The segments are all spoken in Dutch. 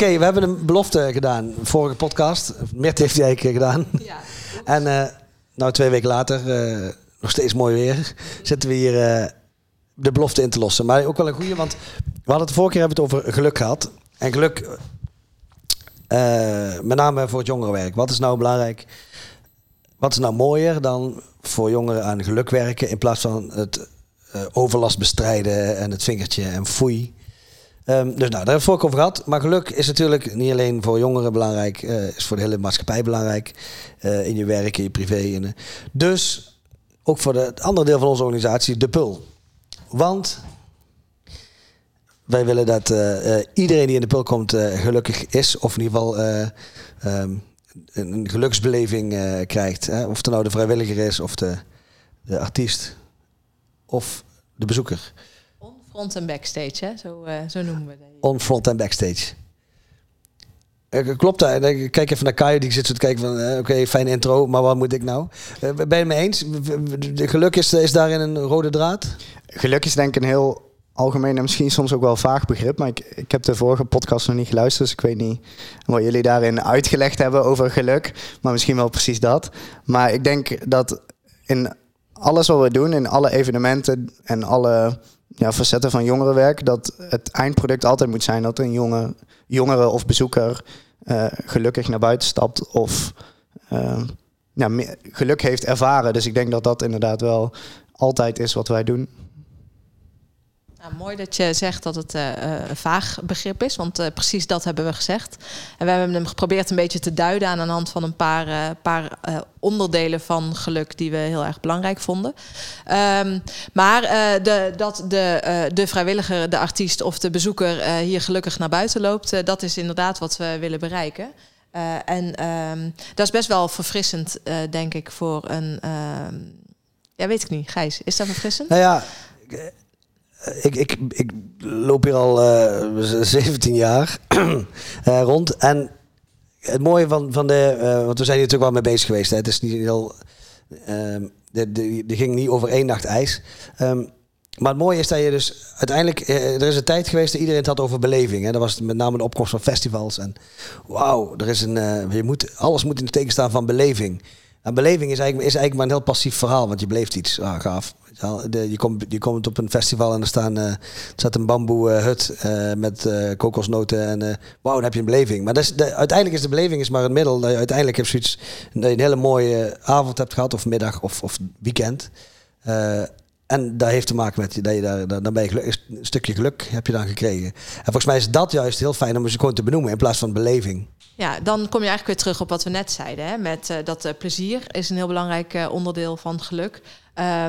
Oké, we hebben een belofte gedaan. Vorige podcast. Mert heeft die eigenlijk gedaan. Ja. En uh, nou, twee weken later, uh, nog steeds mooi weer, zitten we hier uh, de belofte in te lossen. Maar ook wel een goede, want we hadden het de vorige keer hebben het over geluk gehad. En geluk, met name voor het jongerenwerk. Wat is nou belangrijk? Wat is nou mooier dan voor jongeren aan geluk werken in plaats van het overlast bestrijden en het vingertje en foei? Um, dus nou, daar hebben we het over gehad. Maar geluk is natuurlijk niet alleen voor jongeren belangrijk, uh, is voor de hele maatschappij belangrijk. Uh, in je werk, in je privé. Dus ook voor het andere deel van onze organisatie, de PUL. Want wij willen dat iedereen die in de PUL komt gelukkig is, of in ieder geval um, een geluksbeleving krijgt. Hè? Of het nou de vrijwilliger is, of de, de artiest, of de bezoeker. Front en backstage, hè? Zo, uh, zo noemen we dat. On front en backstage. Uh, klopt dat? Ik kijk even naar Kai, die zit zo te kijken van... Uh, Oké, okay, fijne intro, maar wat moet ik nou? ben je het mee eens? De geluk is, is daarin een rode draad? Geluk is denk ik een heel algemeen en misschien soms ook wel vaag begrip. Maar ik, ik heb de vorige podcast nog niet geluisterd, dus ik weet niet wat jullie daarin uitgelegd hebben over geluk. Maar misschien wel precies dat. Maar ik denk dat in alles wat we doen, in alle evenementen en alle ja, facetten van jongerenwerk, dat het eindproduct altijd moet zijn dat een jonge, jongere of bezoeker uh, gelukkig naar buiten stapt of ja, geluk heeft ervaren. Dus ik denk dat dat inderdaad wel altijd is wat wij doen. Nou, mooi dat je zegt dat het uh, een vaag begrip is, want uh, precies dat hebben we gezegd. En we hebben hem geprobeerd een beetje te duiden aan de hand van een paar, paar onderdelen van geluk die we heel erg belangrijk vonden. Um, maar de, dat de, de vrijwilliger, de artiest of de bezoeker hier gelukkig naar buiten loopt, dat is inderdaad wat we willen bereiken. en um, dat is best wel verfrissend, denk ik, voor een. Ehm, ja, weet ik niet. Gijs, is dat verfrissend? Nou ja ik, ik, ik loop hier al uh, eh, 17 jaar uh, rond. En het mooie van, van de. Want we zijn hier natuurlijk wel mee bezig geweest. Hè. Het is niet heel. Ehm, de, de, ging niet over één nacht ijs. Um, maar het mooie is dat je dus uiteindelijk. Er is een tijd geweest dat iedereen het had over beleving. Hè. Dat was met name de opkomst van festivals. En wauw, er is een. je moet, alles moet in de teken staan van beleving. En beleving is eigenlijk, is eigenlijk maar een heel passief verhaal, want je beleeft iets. Ah, gaaf. Je komt, je komt op een festival en er, staan, er staat een bamboe uh, hut uh, met kokosnoten en wauw, dan heb je een beleving. Maar dat is, de, uiteindelijk is de beleving is maar een middel. Dat je uiteindelijk heb zoiets, dat je een hele mooie avond hebt gehad of middag of, of weekend. en dat heeft te maken met dat je daar, dan ben je een stukje geluk heb je dan gekregen. En volgens mij is dat juist heel fijn om ze gewoon te benoemen in plaats van beleving. Ja, dan kom je eigenlijk weer terug op wat we net zeiden. Hè? Met dat plezier is een heel belangrijk onderdeel van geluk.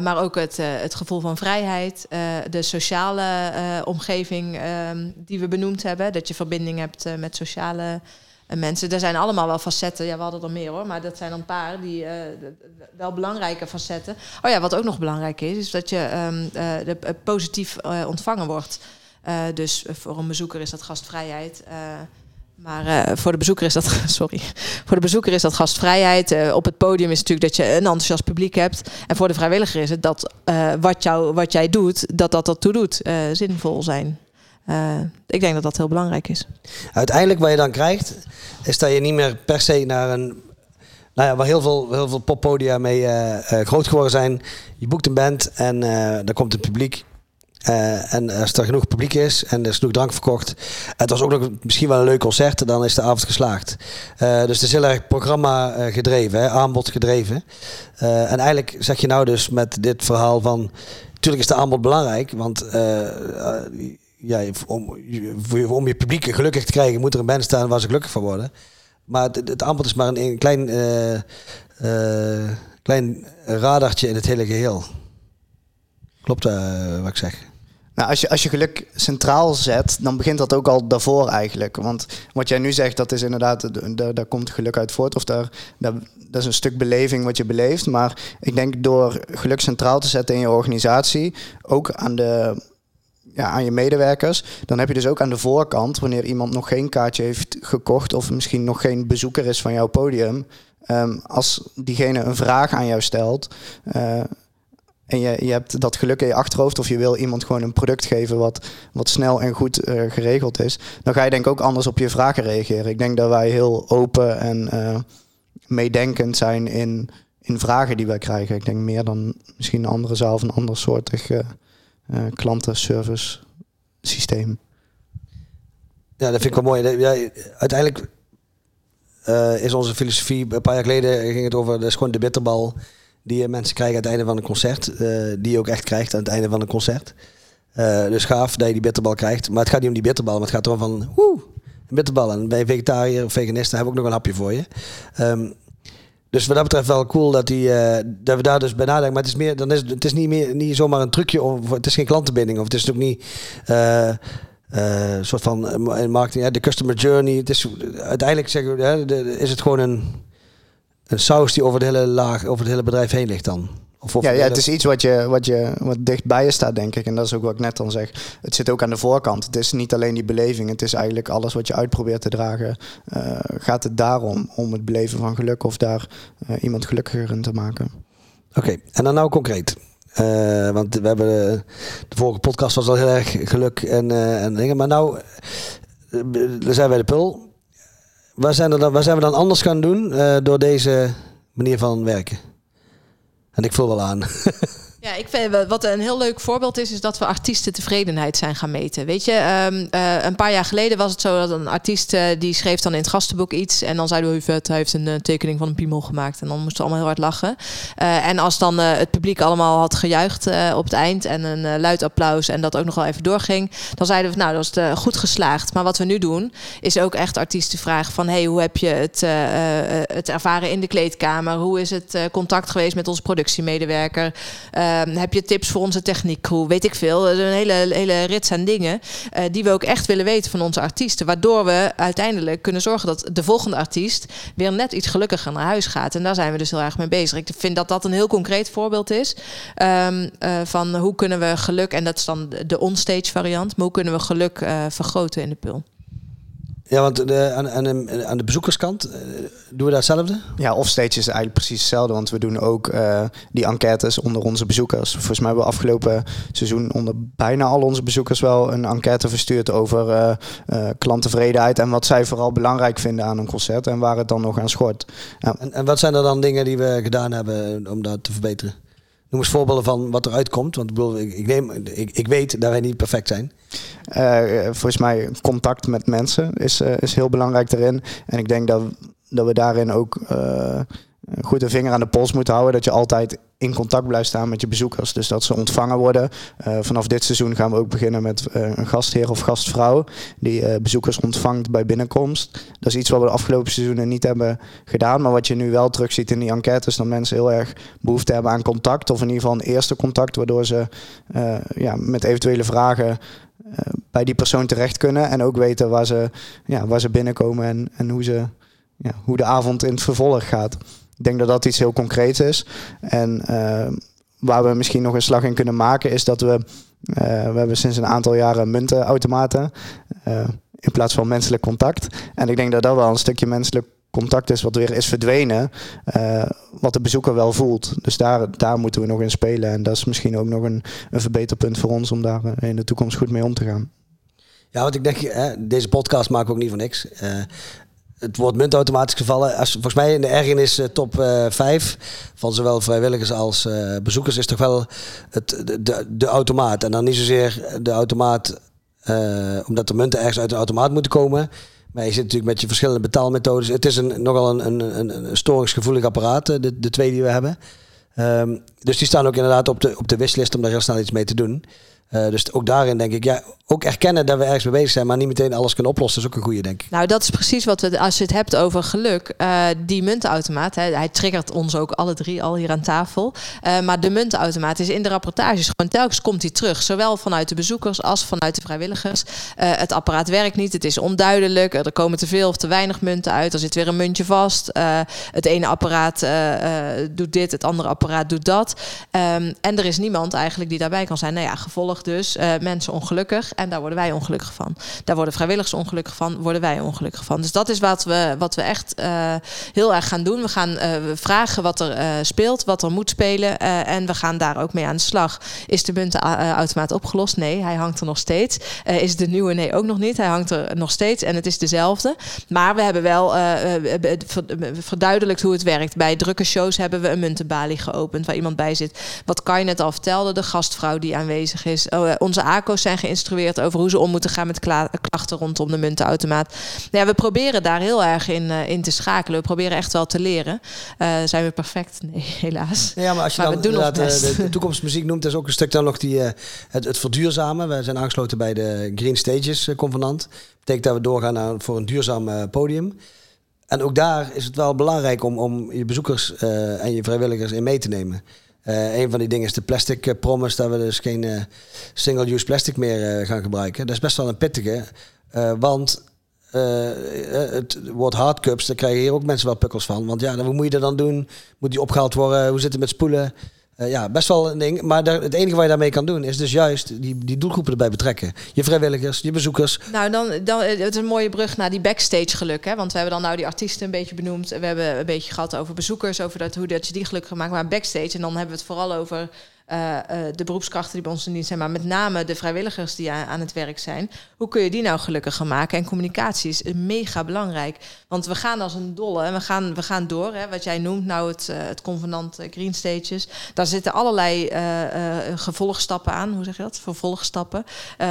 Maar ook het, het gevoel van vrijheid, de sociale omgeving ehm, die we benoemd hebben. Dat je verbinding hebt met sociale mensen. Er zijn allemaal wel facetten. Ja, we hadden er meer hoor, maar dat zijn een paar die wel belangrijke facetten. Oh ja, wat ook nog belangrijk is, is dat je de, positief ontvangen wordt. dus voor een bezoeker is dat gastvrijheid. Maar uh, voor de bezoeker is dat, sorry, voor de bezoeker is dat gastvrijheid. Uh, op het podium is natuurlijk dat je een enthousiast publiek hebt. En voor de vrijwilliger is het dat uh, wat, wat jij doet, dat dat ertoe doet, zinvol zijn. ik denk dat dat heel belangrijk is. Uiteindelijk wat je dan krijgt, is dat je niet meer per se naar een nou ja, waar heel veel, heel veel poppodia mee groot geworden zijn. Je boekt een band en dan komt het publiek. Uh, en als er genoeg publiek is en er is genoeg drank verkocht. Het was ook nog misschien wel een leuk concert, dan is de avond geslaagd. Uh, dus het is heel erg programma uh, gedreven, hè, aanbod gedreven. en eigenlijk zeg je nou dus met dit verhaal van. Natuurlijk is de aanbod belangrijk, want om, om je publiek gelukkig te krijgen, moet er een band staan waar ze gelukkig van worden. Maar het, het aanbod is maar een, een klein, klein radartje in het hele geheel. Klopt wat ik zeg? Nou, als, je, als je geluk centraal zet, dan begint dat ook al daarvoor eigenlijk. Want wat jij nu zegt, dat is inderdaad, daar, daar komt geluk uit voort. Of daar, daar, dat is een stuk beleving wat je beleeft. Maar ik denk door geluk centraal te zetten in je organisatie, ook aan de, ja, aan je medewerkers. Dan heb je dus ook aan de voorkant, wanneer iemand nog geen kaartje heeft gekocht of misschien nog geen bezoeker is van jouw podium. Um, als diegene een vraag aan jou stelt, uh, en je, je hebt dat geluk in je achterhoofd of je wil iemand gewoon een product geven wat, wat snel en goed eh, geregeld is, dan ga je denk ik ook anders op je vragen reageren. Ik denk dat wij heel open en uh, meedenkend zijn in, in vragen die wij krijgen. Ik denk meer dan misschien een andere zaal of een ander soortig uh, klantenservice systeem. Ja, dat vind ik wel mooi. Ja, uiteindelijk is onze filosofie, een paar jaar geleden ging het over, dat is gewoon de bitterbal die mensen krijgen aan het einde van een concert. Uh, die je ook echt krijgt aan het einde van een concert. Uh, dus gaaf dat je die bitterbal krijgt. Maar het gaat niet om die bitterbal, maar het gaat erom van... Woe, een bitterbal. En bij vegetariër of veganist hebben we ook nog een hapje voor je. Um, dus wat dat betreft wel cool dat, die, uh, dat we daar dus bij nadenken. Maar het is, meer, dan is, het is niet, meer, niet zomaar een trucje. Om, het is geen klantenbinding. Of het is ook niet... een soort van marketing, de customer journey. Het is, uiteindelijk we, is het gewoon een een saus die over het hele laag, over het hele bedrijf heen ligt dan. Of ja, ja, het is iets wat, je, wat, je, wat dicht bij je staat, denk ik. En dat is ook wat ik net dan zeg. Het zit ook aan de voorkant. Het is niet alleen die beleving. Het is eigenlijk alles wat je uitprobeert te dragen. Uh, gaat het daarom, om het beleven van geluk of daar uh, iemand gelukkiger in te maken. Oké, en dan nou concreet. Uh, want we hebben de, de, vorige podcast was al heel erg geluk en, en dingen. Maar nou, we zijn bij de Pul waar zijn, er dan, waar zijn we dan anders gaan doen uh, door deze manier van werken? En ik voel wel aan. Ja, ik vind wat een heel leuk voorbeeld is, is dat we artiesten tevredenheid zijn gaan meten. Weet je, um, uh, een paar jaar geleden was het zo dat een artiest uh, die schreef dan in het gastenboek iets. En dan zeiden we, hij heeft een tekening van een piemel gemaakt. En dan moesten we allemaal heel hard lachen. en als dan het publiek allemaal had gejuicht op het eind en een luid applaus en dat ook nog wel even doorging, dan zeiden we, nou, dat is goed geslaagd. Maar wat we nu doen, is ook echt artiesten vragen van, hey, hoe heb je het, het ervaren in de kleedkamer? Hoe is het contact geweest met onze productiemedewerker? Uh, heb je tips voor onze techniekcrew? Weet ik veel. Een hele, hele rits aan dingen uh, die we ook echt willen weten van onze artiesten. Waardoor we uiteindelijk kunnen zorgen dat de volgende artiest weer net iets gelukkiger naar huis gaat. En daar zijn we dus heel erg mee bezig. Ik vind dat dat een heel concreet voorbeeld is um, uh, van hoe kunnen we geluk, en dat is dan de onstage variant, maar hoe kunnen we geluk uh, vergroten in de pul? Ja, want de, aan, aan, de, aan de bezoekerskant uh, doen we datzelfde? Ja, offstage is eigenlijk precies hetzelfde. Want we doen ook uh, die enquêtes onder onze bezoekers. Volgens mij hebben we afgelopen seizoen onder bijna al onze bezoekers wel een enquête verstuurd over uh, klanttevredenheid. En wat zij vooral belangrijk vinden aan een concert en waar het dan nog aan schort. Ja. En, en wat zijn er dan dingen die we gedaan hebben om dat te verbeteren? Noem eens voorbeelden van wat eruit komt. Want ik, ik, neem, ik, weet dat wij niet perfect zijn. Uh, volgens mij contact met mensen is, uh, is heel belangrijk erin. En ik denk dat, dat we daarin ook goed een vinger aan de pols moeten houden. Dat je altijd in contact blijft staan met je bezoekers. Dus dat ze ontvangen worden. Uh, vanaf dit seizoen gaan we ook beginnen met uh, een gastheer of gastvrouw. Die uh, bezoekers ontvangt bij binnenkomst. Dat is iets wat we de afgelopen seizoenen niet hebben gedaan. Maar wat je nu wel terugziet in die enquêtes. Dat mensen heel erg behoefte hebben aan contact. Of in ieder geval een eerste contact. Waardoor ze ja, met eventuele vragen bij die persoon terecht kunnen. En ook weten waar ze, ja, waar ze binnenkomen en, en hoe, ze, ja, hoe de avond in het vervolg gaat. Ik denk dat dat iets heel concreets is. En uh, waar we misschien nog een slag in kunnen maken is dat we... Uh, we hebben sinds een aantal jaren muntenautomaten uh, in plaats van menselijk contact. En ik denk dat dat wel een stukje menselijk contact is wat weer is verdwenen, wat de bezoeker wel voelt. Dus daar, daar moeten we nog in spelen. En dat is misschien ook nog een, een verbeterpunt voor ons om daar in de toekomst goed mee om te gaan. Ja, want ik denk, hè, deze podcast maken we ook niet voor niks. Uh, het woord munt automatisch gevallen. Als, volgens mij in de ergernis uh, top uh, 5 van zowel vrijwilligers als uh, bezoekers is toch wel het, de, de, de, automaat. En dan niet zozeer de automaat omdat de munten ergens uit de automaat moeten komen. Maar je zit natuurlijk met je verschillende betaalmethodes. Het is een, nogal een, een, een, storingsgevoelig apparaat, de, de twee die we hebben. Um, dus die staan ook inderdaad op de, op de wishlist om daar heel snel iets mee te doen. Uh, dus ook daarin denk ik, ja, ook erkennen dat we ergens mee bezig zijn, maar niet meteen alles kunnen oplossen, is ook een goede, denk. Nou, dat is precies wat we, als je het hebt over geluk, uh, die muntautomaat, hè, hij triggert ons ook alle drie al hier aan tafel. Uh, maar de muntautomaat is in de rapportages gewoon telkens komt hij terug, zowel vanuit de bezoekers als vanuit de vrijwilligers. het apparaat werkt niet, het is onduidelijk, er komen te veel of te weinig munten uit, er zit weer een muntje vast. het ene apparaat doet dit, het andere apparaat doet dat. Um, en er is niemand eigenlijk die daarbij kan zijn. Nou ja, gevolg dus uh, mensen ongelukkig. En daar worden wij ongelukkig van. Daar worden vrijwilligers ongelukkig van, worden wij ongelukkig van. Dus dat is wat we, wat we echt uh, heel erg gaan doen. We gaan uh, vragen wat er speelt, wat er moet spelen. en we gaan daar ook mee aan de slag. Is de muntenautomaat opgelost? Nee, hij hangt er nog steeds. is de nieuwe? Nee, ook nog niet. Hij hangt er nog steeds en het is dezelfde. Maar we hebben wel verduidelijkt hoe het werkt. Bij drukke shows hebben we een muntenbalie geopend waar iemand bij zit. Wat kan je net al vertelde, de gastvrouw die aanwezig is. Oh, eh, onze ACO's zijn geïnstrueerd over hoe ze om moeten gaan met klachten rondom de muntenautomaat. Ja, we proberen daar heel erg in, uh, in te schakelen. We proberen echt wel te leren. Uh, zijn we perfect? Nee, helaas. Ja, maar als je dan doen de, de toekomstmuziek noemt, is ook een stuk dan nog die, het, het verduurzamen. We zijn aangesloten bij de Green Stages Convenant. Dat betekent dat we doorgaan naar, voor een duurzaam podium. En ook daar is het wel belangrijk om, om je bezoekers en je vrijwilligers in mee te nemen. Uh, een van die dingen is de plastic uh, promise, dat we dus geen uh, single-use plastic meer gaan gebruiken. Dat is best wel een pittige, want het woord hardcups, daar krijgen hier ook mensen wel pukkels van. Want ja, hoe moet je dat dan doen? Moet die opgehaald worden? Hoe zit het met spoelen? Uh, ja, best wel een ding. Maar het enige wat je daarmee kan doen is dus juist die, die doelgroepen erbij betrekken. Je vrijwilligers, je bezoekers. Nou, dan, dan het is een mooie brug naar die backstage geluk. Hè? Want we hebben dan nou die artiesten een beetje benoemd. We hebben een beetje gehad over bezoekers, over dat, hoe dat je die gelukkig maakt. Maar backstage, en dan hebben we het vooral over uh, de beroepskrachten die bij ons in dienst zijn, maar met name de vrijwilligers die aan het werk zijn. Hoe kun je die nou gelukkiger maken? En communicatie is mega belangrijk. Want we gaan als een dolle en we gaan, we gaan door. Hè, wat jij noemt nou het, uh, het convenant Green Stages. Daar zitten allerlei gevolgstappen aan. Hoe zeg je dat? Vervolgstappen.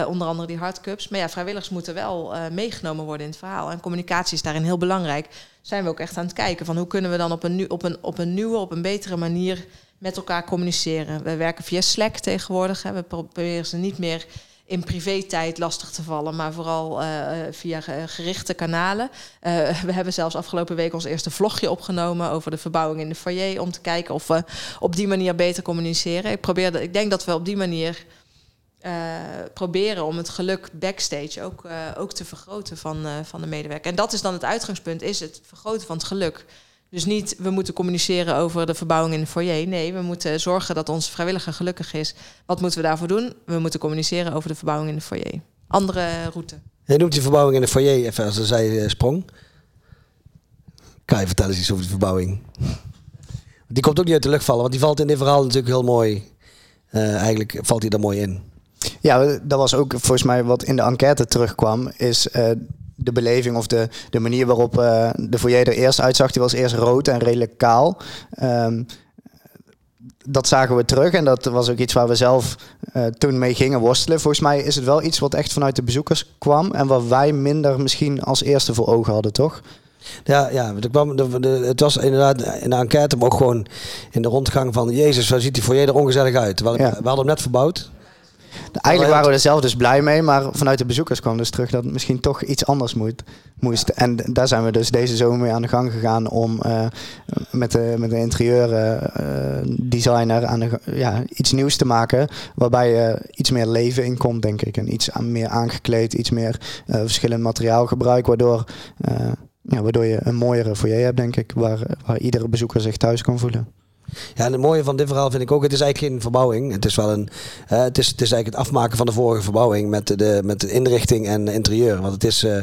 onder andere die hardcups. Maar ja, vrijwilligers moeten wel meegenomen worden in het verhaal. En communicatie is daarin heel belangrijk. Zijn we ook echt aan het kijken van hoe kunnen we dan op een, op een, op een nieuwe, op een betere manier met elkaar communiceren. We werken via Slack tegenwoordig. Hè. We proberen ze niet meer in privé-tijd lastig te vallen, maar vooral uh, via gerichte kanalen. We hebben zelfs afgelopen week ons eerste vlogje opgenomen over de verbouwing in de foyer, om te kijken of we op die manier beter communiceren. Ik, probeer, ik denk dat we op die manier proberen om het geluk backstage ook, ook te vergroten van, van de medewerker. En dat is dan het uitgangspunt, is het vergroten van het geluk. Dus niet, we moeten communiceren over de verbouwing in de foyer. Nee, we moeten zorgen dat onze vrijwilliger gelukkig is. Wat moeten we daarvoor doen? We moeten communiceren over de verbouwing in de foyer. Andere route. Je noemt die verbouwing in de foyer even als een zijsprong. Kan je vertellen eens iets over de verbouwing? Die komt ook niet uit de lucht vallen, want die valt in dit verhaal natuurlijk heel mooi. Uh, eigenlijk valt hij er mooi in. Ja, dat was ook volgens mij wat in de enquête terugkwam. Is uh, de beleving of de, de manier waarop uh, de foyer er eerst uitzag. Die was eerst rood en redelijk kaal. Um, dat zagen we terug en dat was ook iets waar we zelf uh, toen mee gingen worstelen. Volgens mij is het wel iets wat echt vanuit de bezoekers kwam en wat wij minder misschien als eerste voor ogen hadden, toch? Ja, ja er kwam, de, de, het was inderdaad in de enquête, maar ook gewoon in de rondgang van... Jezus, waar ziet die foyer er ongezellig uit? We, ja. we hadden hem net verbouwd. Eigenlijk waren we er zelf dus blij mee, maar vanuit de bezoekers kwam dus terug dat het misschien toch iets anders moet, moest. En daar zijn we dus deze zomer mee aan de gang gegaan om uh, met, de, met de interieurdesigner uh, aan de, ja, iets nieuws te maken. Waarbij iets meer leven in komt, denk ik. En iets aan, meer aangekleed, iets meer verschillend materiaalgebruik, waardoor, ja, waardoor je een mooiere foyer hebt, denk ik. Waar, waar iedere bezoeker zich thuis kan voelen. Ja, en het mooie van dit verhaal vind ik ook, het is eigenlijk geen verbouwing. Het is wel een, uh, het, is, het is eigenlijk het afmaken van de vorige verbouwing met de, met de inrichting en interieur. Want het is, uh,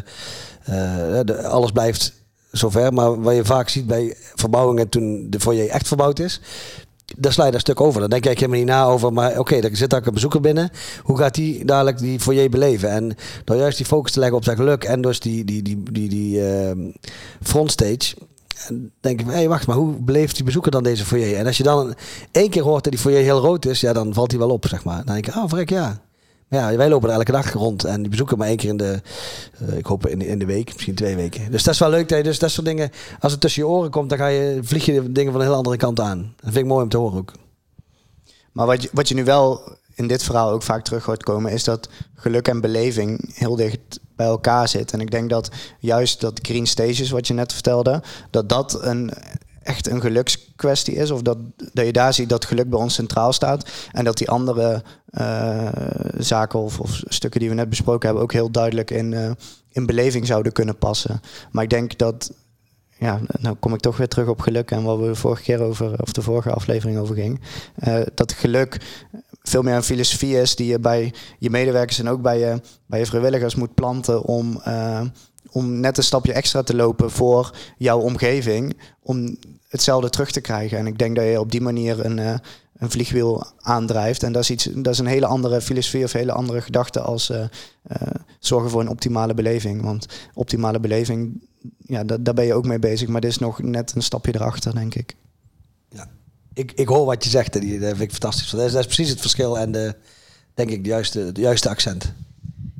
de, alles blijft zover. Maar wat je vaak ziet bij verbouwingen toen de foyer echt verbouwd is, daar sla je daar stuk over. Dan denk ik helemaal niet na over. Maar oké, okay, er zit daar een bezoeker binnen. Hoe gaat die dadelijk die foyer beleven? En door juist die focus te leggen op zijn geluk en dus die, die, die, die, die frontstage en denk ik, hé, hey, wacht maar, hoe beleeft die bezoeker dan deze foyer? En als je dan één keer hoort dat die foyer heel rood is, ja, dan valt hij wel op, zeg maar. Dan denk ik, oh, vrek, ja. Maar ja, wij lopen er elke dag rond en die bezoeken maar één keer in de, uh, ik hoop in de, in de week, misschien twee weken. Dus dat is wel leuk. Dat dus dat soort dingen, als het tussen je oren komt, dan ga je, vlieg je dingen van een heel andere kant aan. Dat vind ik mooi om te horen ook. Maar wat je, wat je nu wel in dit verhaal ook vaak terug hoort komen, is dat geluk en beleving heel dicht bij elkaar zit. En ik denk dat juist dat Green Stages, wat je net vertelde, dat dat een echt een gelukskwestie is. Of dat, dat je daar ziet dat geluk bij ons centraal staat. En dat die andere uh, zaken of, stukken die we net besproken hebben ook heel duidelijk in, uh, in beleving zouden kunnen passen. Maar ik denk dat. Ja, nou kom ik toch weer terug op geluk en wat we de vorige keer over, of de vorige aflevering over ging. Uh, dat geluk veel meer een filosofie is die je bij je medewerkers en ook bij je, bij je vrijwilligers moet planten om, uh, om net een stapje extra te lopen voor jouw omgeving. Om hetzelfde terug te krijgen. En ik denk dat je op die manier een, uh, een vliegwiel aandrijft. En dat is, iets, dat is een hele andere filosofie of hele andere gedachte als uh, zorgen voor een optimale beleving. Want optimale beleving, ja, dat, daar ben je ook mee bezig. Maar dit is nog net een stapje erachter, denk ik. Ja, ik, ik hoor wat je zegt en dat vind ik fantastisch. Dat is, dat is precies het verschil en de, denk ik de juiste, de juiste accent.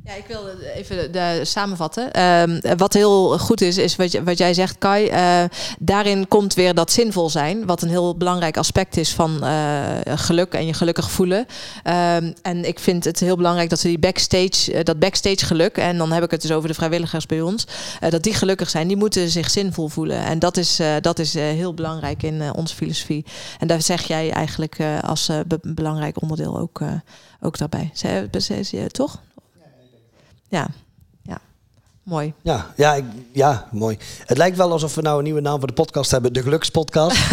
Ja, ik wil even samenvatten. Uh, wat heel goed is, is wat, jij zegt, Kai. Uh, daarin komt weer dat zinvol zijn, wat een heel belangrijk aspect is van uh, geluk en je gelukkig voelen. Uh, en ik vind het heel belangrijk dat we die backstage, uh, dat backstage geluk, en dan heb ik het dus over de vrijwilligers bij ons, dat die gelukkig zijn, die moeten zich zinvol voelen. En dat is, dat is heel belangrijk in onze filosofie. En daar zeg jij eigenlijk als be belangrijk onderdeel ook, ook daarbij. toch? Ja, ja. Mooi. Ja, ja, ik, ja, mooi. Het lijkt wel alsof we nou een nieuwe naam voor de podcast hebben. De Gelukspodcast.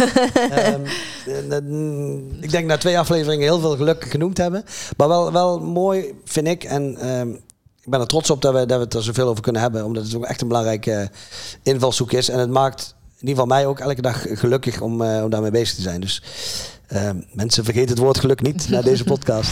um, ik denk na twee afleveringen heel veel geluk genoemd hebben. Maar wel, wel mooi, vind ik. En um, ik ben er trots op dat we, dat we het er zoveel over kunnen hebben. Omdat het ook echt een belangrijke invalshoek is. En het maakt in ieder geval mij ook elke dag gelukkig om, uh, om daarmee bezig te zijn. Dus uh, mensen, vergeet het woord geluk niet na deze podcast.